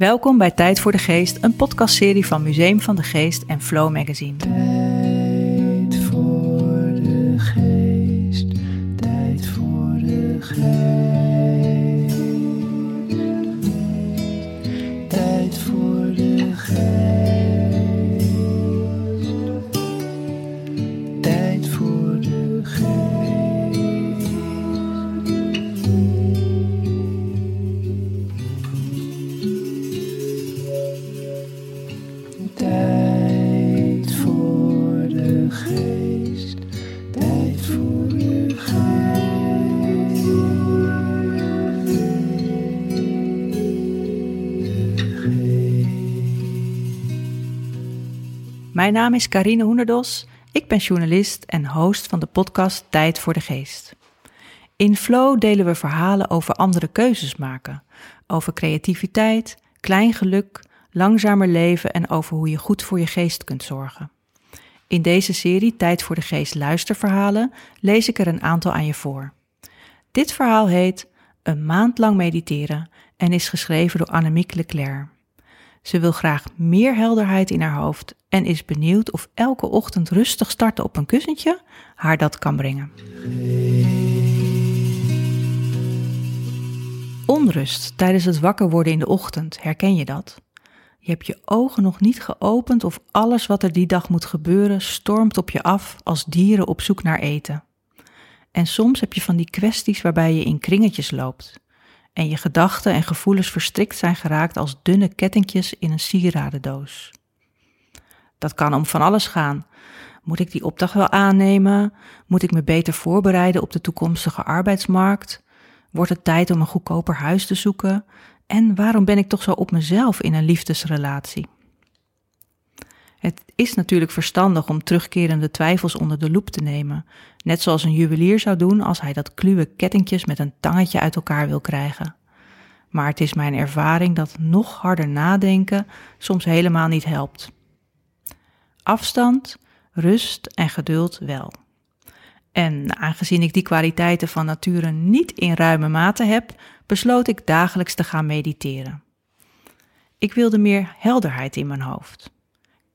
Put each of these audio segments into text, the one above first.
Welkom bij Tijd voor de Geest, een podcastserie van Museum van de Geest en Flow Magazine. Mijn naam is Karine Hoenderdos. Ik ben journalist en host van de podcast Tijd voor de Geest. In Flow delen we verhalen over andere keuzes maken, over creativiteit, klein geluk, langzamer leven en over hoe je goed voor je geest kunt zorgen. In deze serie Tijd voor de Geest luisterverhalen lees ik er een aantal aan je voor. Dit verhaal heet Een maand lang mediteren en is geschreven door Annemiek Leclerc. Ze wil graag meer helderheid in haar hoofd en is benieuwd of elke ochtend rustig starten op een kussentje haar dat kan brengen. Onrust tijdens het wakker worden in de ochtend, herken je dat? Je hebt je ogen nog niet geopend of alles wat er die dag moet gebeuren stormt op je af als dieren op zoek naar eten. En soms heb je van die kwesties waarbij je in kringetjes loopt en je gedachten en gevoelens verstrikt zijn geraakt als dunne kettingjes in een sieradendoos. Dat kan om van alles gaan. Moet ik die opdracht wel aannemen? Moet ik me beter voorbereiden op de toekomstige arbeidsmarkt? Wordt het tijd om een goedkoper huis te zoeken? En waarom ben ik toch zo op mezelf in een liefdesrelatie? Het is natuurlijk verstandig om terugkerende twijfels onder de loep te nemen, net zoals een juwelier zou doen als hij dat kluwe kettingjes met een tangetje uit elkaar wil krijgen. Maar het is mijn ervaring dat nog harder nadenken soms helemaal niet helpt. Afstand, rust en geduld wel. En aangezien ik die kwaliteiten van nature niet in ruime mate heb, besloot ik dagelijks te gaan mediteren. Ik wilde meer helderheid in mijn hoofd.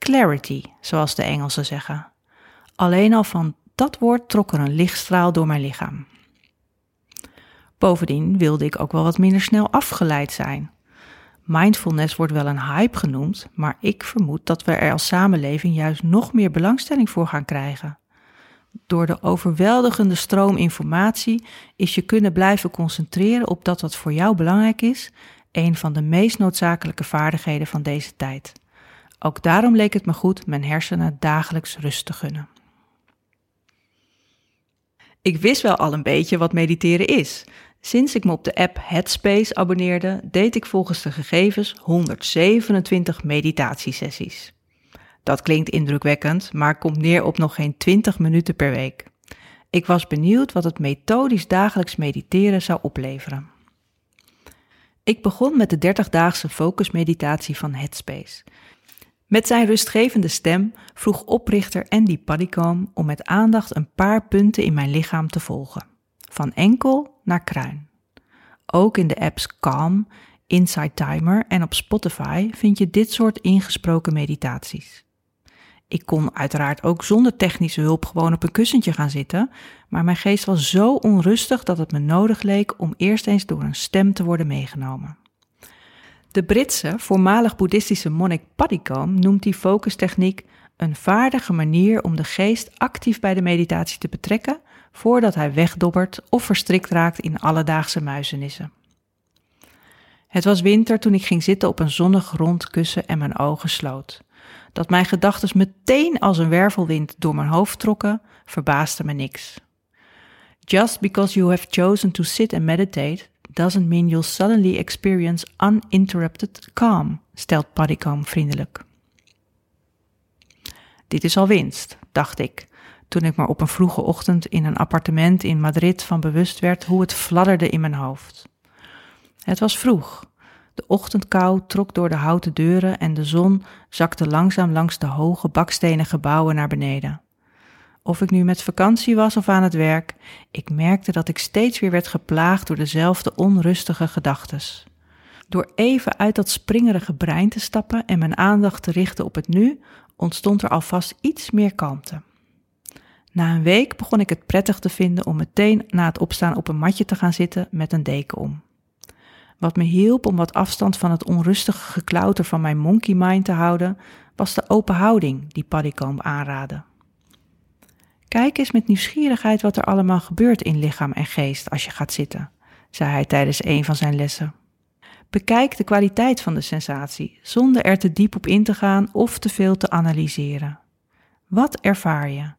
Clarity, zoals de Engelsen zeggen. Alleen al van dat woord trok er een lichtstraal door mijn lichaam. Bovendien wilde ik ook wel wat minder snel afgeleid zijn. Mindfulness wordt wel een hype genoemd, maar ik vermoed dat we er als samenleving juist nog meer belangstelling voor gaan krijgen. Door de overweldigende stroom informatie is je kunnen blijven concentreren op dat wat voor jou belangrijk is, een van de meest noodzakelijke vaardigheden van deze tijd. Ook daarom leek het me goed mijn hersenen dagelijks rust te gunnen. Ik wist wel al een beetje wat mediteren is. Sinds ik me op de app Headspace abonneerde, deed ik volgens de gegevens 127 meditatiesessies. Dat klinkt indrukwekkend, maar komt neer op nog geen 20 minuten per week. Ik was benieuwd wat het methodisch dagelijks mediteren zou opleveren. Ik begon met de 30-daagse focusmeditatie van Headspace. Met zijn rustgevende stem vroeg oprichter Andy Paddycombe om met aandacht een paar punten in mijn lichaam te volgen. Van enkel naar kruin. Ook in de apps Calm, Inside Timer en op Spotify vind je dit soort ingesproken meditaties. Ik kon uiteraard ook zonder technische hulp gewoon op een kussentje gaan zitten, maar mijn geest was zo onrustig dat het me nodig leek om eerst eens door een stem te worden meegenomen. De Britse, voormalig boeddhistische monnik Paddycombe noemt die focustechniek een vaardige manier om de geest actief bij de meditatie te betrekken voordat hij wegdobbert of verstrikt raakt in alledaagse muizenissen. Het was winter toen ik ging zitten op een zonnig rond kussen en mijn ogen sloot. Dat mijn gedachten meteen als een wervelwind door mijn hoofd trokken, verbaasde me niks. Just because you have chosen to sit and meditate doesn't mean you'll suddenly experience uninterrupted calm, stelt Paddycombe vriendelijk. Dit is al winst, dacht ik, toen ik maar op een vroege ochtend in een appartement in Madrid van bewust werd hoe het fladderde in mijn hoofd. Het was vroeg. De ochtendkou trok door de houten deuren en de zon zakte langzaam langs de hoge bakstenen gebouwen naar beneden. Of ik nu met vakantie was of aan het werk, ik merkte dat ik steeds weer werd geplaagd door dezelfde onrustige gedachtes. Door even uit dat springerige brein te stappen en mijn aandacht te richten op het nu, ontstond er alvast iets meer kalmte. Na een week begon ik het prettig te vinden om meteen na het opstaan op een matje te gaan zitten met een deken om. Wat me hielp om wat afstand van het onrustige geklauter van mijn monkey mind te houden, was de open houding die Paddycomb aanraadde. Kijk eens met nieuwsgierigheid wat er allemaal gebeurt in lichaam en geest als je gaat zitten, zei hij tijdens een van zijn lessen. Bekijk de kwaliteit van de sensatie, zonder er te diep op in te gaan of te veel te analyseren. Wat ervaar je?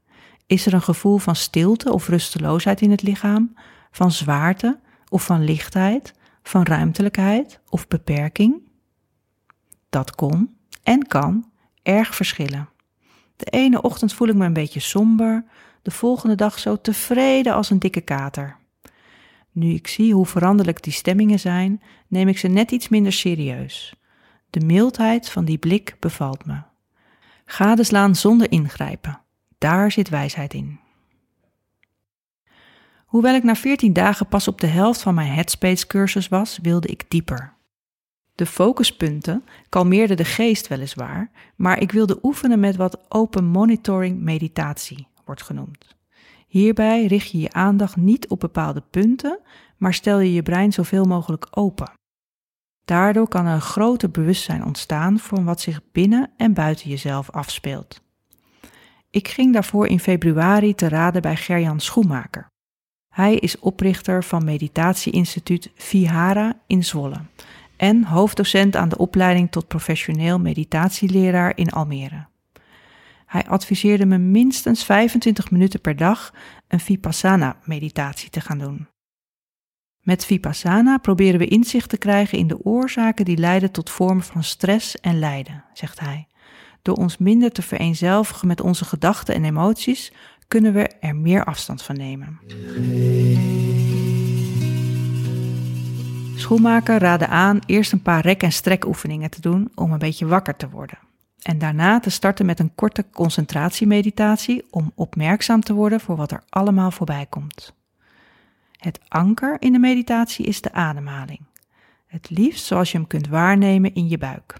Is er een gevoel van stilte of rusteloosheid in het lichaam, van zwaarte of van lichtheid, van ruimtelijkheid of beperking? Dat kon en kan erg verschillen. De ene ochtend voel ik me een beetje somber, de volgende dag zo tevreden als een dikke kater. Nu ik zie hoe veranderlijk die stemmingen zijn, neem ik ze net iets minder serieus. De mildheid van die blik bevalt me. Gadeslaan zonder ingrijpen. Daar zit wijsheid in. Hoewel ik na 14 dagen pas op de helft van mijn Headspace-cursus was, wilde ik dieper. De focuspunten kalmeerden de geest weliswaar, maar ik wilde oefenen met wat open monitoring meditatie wordt genoemd. Hierbij richt je je aandacht niet op bepaalde punten, maar stel je je brein zoveel mogelijk open. Daardoor kan er een groter bewustzijn ontstaan voor wat zich binnen en buiten jezelf afspeelt. Ik ging daarvoor in februari te raden bij Gerjan Schoenmaker. Hij is oprichter van Meditatie-instituut Vihara in Zwolle en hoofddocent aan de opleiding tot professioneel meditatieleraar in Almere. Hij adviseerde me minstens 25 minuten per dag een Vipassana-meditatie te gaan doen. Met Vipassana proberen we inzicht te krijgen in de oorzaken die leiden tot vormen van stress en lijden, zegt hij. Door ons minder te vereenzelvigen met onze gedachten en emoties, kunnen we er meer afstand van nemen. Schoenmaker raadde aan eerst een paar rek- en strekoefeningen te doen om een beetje wakker te worden. En daarna te starten met een korte concentratiemeditatie om opmerkzaam te worden voor wat er allemaal voorbij komt. Het anker in de meditatie is de ademhaling. Het liefst zoals je hem kunt waarnemen in je buik.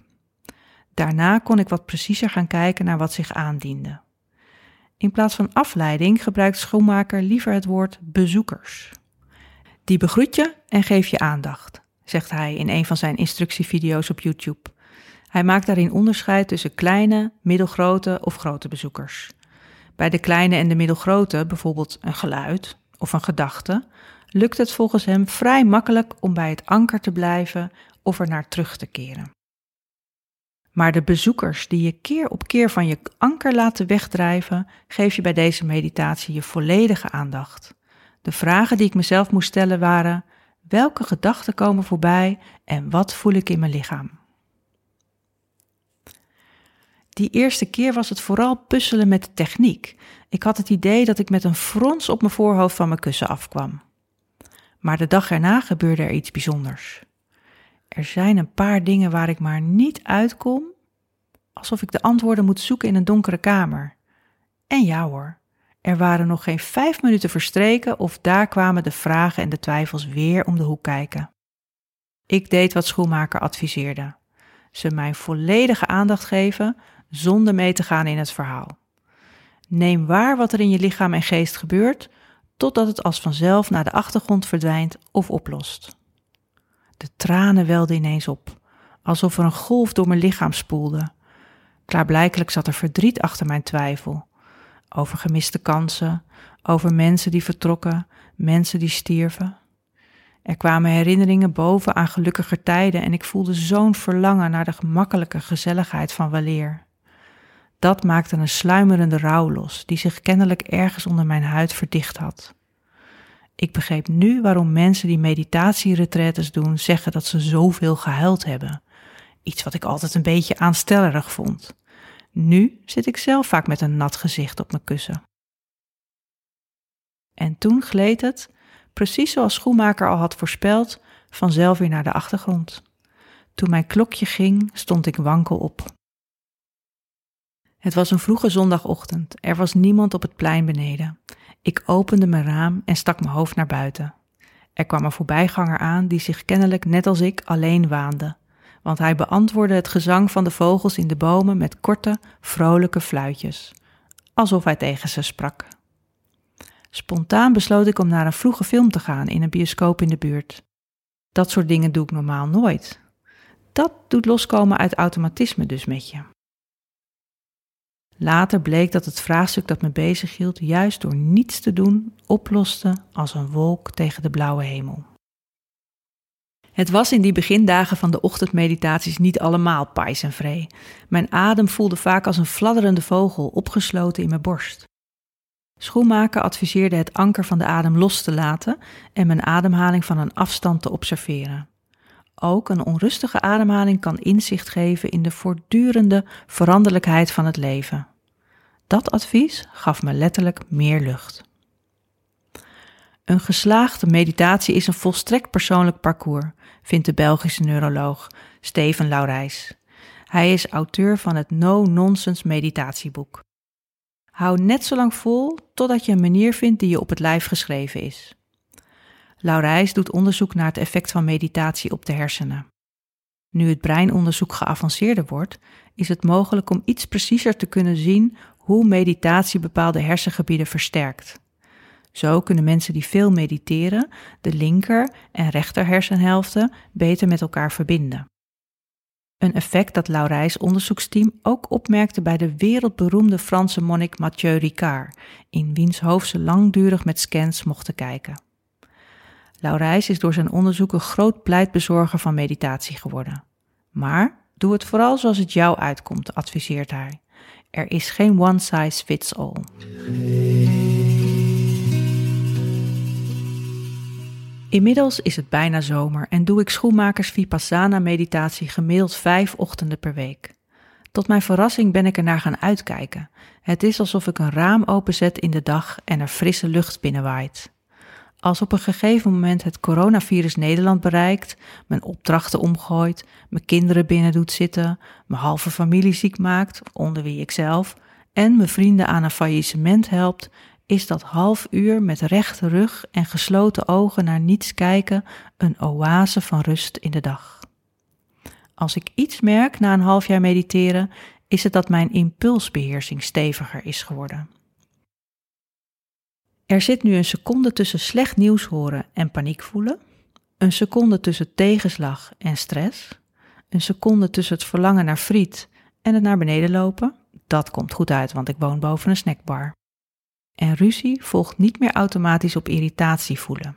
Daarna kon ik wat preciezer gaan kijken naar wat zich aandiende. In plaats van afleiding gebruikt schoonmaker liever het woord bezoekers. Die begroet je en geef je aandacht, zegt hij in een van zijn instructievideo's op YouTube. Hij maakt daarin onderscheid tussen kleine, middelgrote of grote bezoekers. Bij de kleine en de middelgrote, bijvoorbeeld een geluid of een gedachte, lukt het volgens hem vrij makkelijk om bij het anker te blijven of er naar terug te keren. Maar de bezoekers die je keer op keer van je anker laten wegdrijven, geef je bij deze meditatie je volledige aandacht. De vragen die ik mezelf moest stellen waren: welke gedachten komen voorbij en wat voel ik in mijn lichaam? Die eerste keer was het vooral puzzelen met de techniek. Ik had het idee dat ik met een frons op mijn voorhoofd van mijn kussen afkwam. Maar de dag erna gebeurde er iets bijzonders. Er zijn een paar dingen waar ik maar niet uitkom, alsof ik de antwoorden moet zoeken in een donkere kamer. En ja hoor, er waren nog geen vijf minuten verstreken of daar kwamen de vragen en de twijfels weer om de hoek kijken. Ik deed wat schoenmaker adviseerde. Ze mijn volledige aandacht geven zonder mee te gaan in het verhaal. Neem waar wat er in je lichaam en geest gebeurt, totdat het als vanzelf naar de achtergrond verdwijnt of oplost. De tranen welden ineens op, alsof er een golf door mijn lichaam spoelde. Klaarblijkelijk zat er verdriet achter mijn twijfel. Over gemiste kansen, over mensen die vertrokken, mensen die stierven. Er kwamen herinneringen boven aan gelukkiger tijden en ik voelde zo'n verlangen naar de gemakkelijke gezelligheid van weleer. Dat maakte een sluimerende rouw los, die zich kennelijk ergens onder mijn huid verdicht had. Ik begreep nu waarom mensen die meditatieretretes doen zeggen dat ze zoveel gehuild hebben. Iets wat ik altijd een beetje aanstellerig vond. Nu zit ik zelf vaak met een nat gezicht op mijn kussen. En toen gleed het, precies zoals Schoenmaker al had voorspeld, vanzelf weer naar de achtergrond. Toen mijn klokje ging, stond ik wankel op. Het was een vroege zondagochtend. Er was niemand op het plein beneden. Ik opende mijn raam en stak mijn hoofd naar buiten. Er kwam een voorbijganger aan die zich kennelijk net als ik alleen waande, want hij beantwoordde het gezang van de vogels in de bomen met korte, vrolijke fluitjes, alsof hij tegen ze sprak. Spontaan besloot ik om naar een vroege film te gaan in een bioscoop in de buurt. Dat soort dingen doe ik normaal nooit. Dat doet loskomen uit automatisme dus met je. Later bleek dat het vraagstuk dat me bezighield juist door niets te doen oploste als een wolk tegen de blauwe hemel. Het was in die begindagen van de ochtendmeditaties niet allemaal pais en vree. Mijn adem voelde vaak als een fladderende vogel opgesloten in mijn borst. Schoenmaker adviseerde het anker van de adem los te laten en mijn ademhaling van een afstand te observeren. Ook een onrustige ademhaling kan inzicht geven in de voortdurende veranderlijkheid van het leven. Dat advies gaf me letterlijk meer lucht. Een geslaagde meditatie is een volstrekt persoonlijk parcours, vindt de Belgische neuroloog Steven Laurijs. Hij is auteur van het No-Nonsense meditatieboek. Hou net zo lang vol totdat je een manier vindt die je op het lijf geschreven is. Laurijs doet onderzoek naar het effect van meditatie op de hersenen. Nu het breinonderzoek geavanceerder wordt, is het mogelijk om iets preciezer te kunnen zien hoe meditatie bepaalde hersengebieden versterkt. Zo kunnen mensen die veel mediteren de linker en rechter hersenhelften beter met elkaar verbinden. Een effect dat Laurijs onderzoeksteam ook opmerkte bij de wereldberoemde Franse monnik Mathieu Ricard, in wiens hoofd ze langdurig met scans mochten kijken. Laurijs is door zijn onderzoek een groot pleitbezorger van meditatie geworden. Maar doe het vooral zoals het jou uitkomt, adviseert hij. Er is geen one size fits all. Inmiddels is het bijna zomer en doe ik schoenmakers Vipassana meditatie gemiddeld vijf ochtenden per week. Tot mijn verrassing ben ik er naar gaan uitkijken. Het is alsof ik een raam openzet in de dag en er frisse lucht binnenwaait. Als op een gegeven moment het coronavirus Nederland bereikt, mijn opdrachten omgooit, mijn kinderen binnen doet zitten, mijn halve familie ziek maakt, onder wie ik zelf, en mijn vrienden aan een faillissement helpt, is dat half uur met rechte rug en gesloten ogen naar niets kijken een oase van rust in de dag. Als ik iets merk na een half jaar mediteren, is het dat mijn impulsbeheersing steviger is geworden. Er zit nu een seconde tussen slecht nieuws horen en paniek voelen, een seconde tussen tegenslag en stress, een seconde tussen het verlangen naar friet en het naar beneden lopen. Dat komt goed uit, want ik woon boven een snackbar. En ruzie volgt niet meer automatisch op irritatie voelen.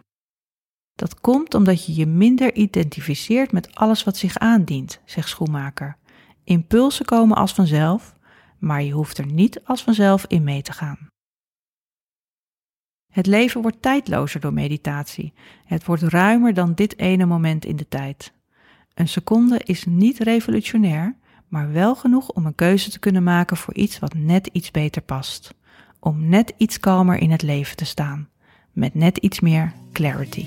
Dat komt omdat je je minder identificeert met alles wat zich aandient, zegt Schoenmaker. Impulsen komen als vanzelf, maar je hoeft er niet als vanzelf in mee te gaan. Het leven wordt tijdlozer door meditatie. Het wordt ruimer dan dit ene moment in de tijd. Een seconde is niet revolutionair, maar wel genoeg om een keuze te kunnen maken voor iets wat net iets beter past. Om net iets kalmer in het leven te staan, met net iets meer clarity.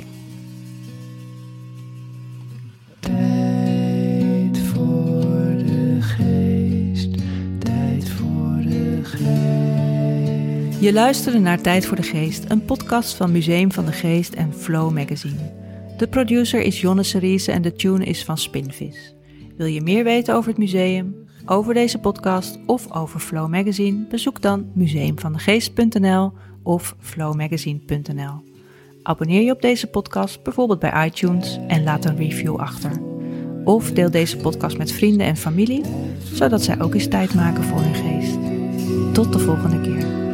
Tijd voor de geest, tijd voor de geest. Je luisterde naar Tijd voor de Geest, een podcast van Museum van de Geest en Flow Magazine. De producer is Jonne Seriese en de tune is van Spinvis. Wil je meer weten over het museum, over deze podcast of over Flow Magazine? Bezoek dan museumvandegeest.nl of flowmagazine.nl. Abonneer je op deze podcast bijvoorbeeld bij iTunes en laat een review achter. Of deel deze podcast met vrienden en familie, zodat zij ook eens tijd maken voor hun geest. Tot de volgende keer.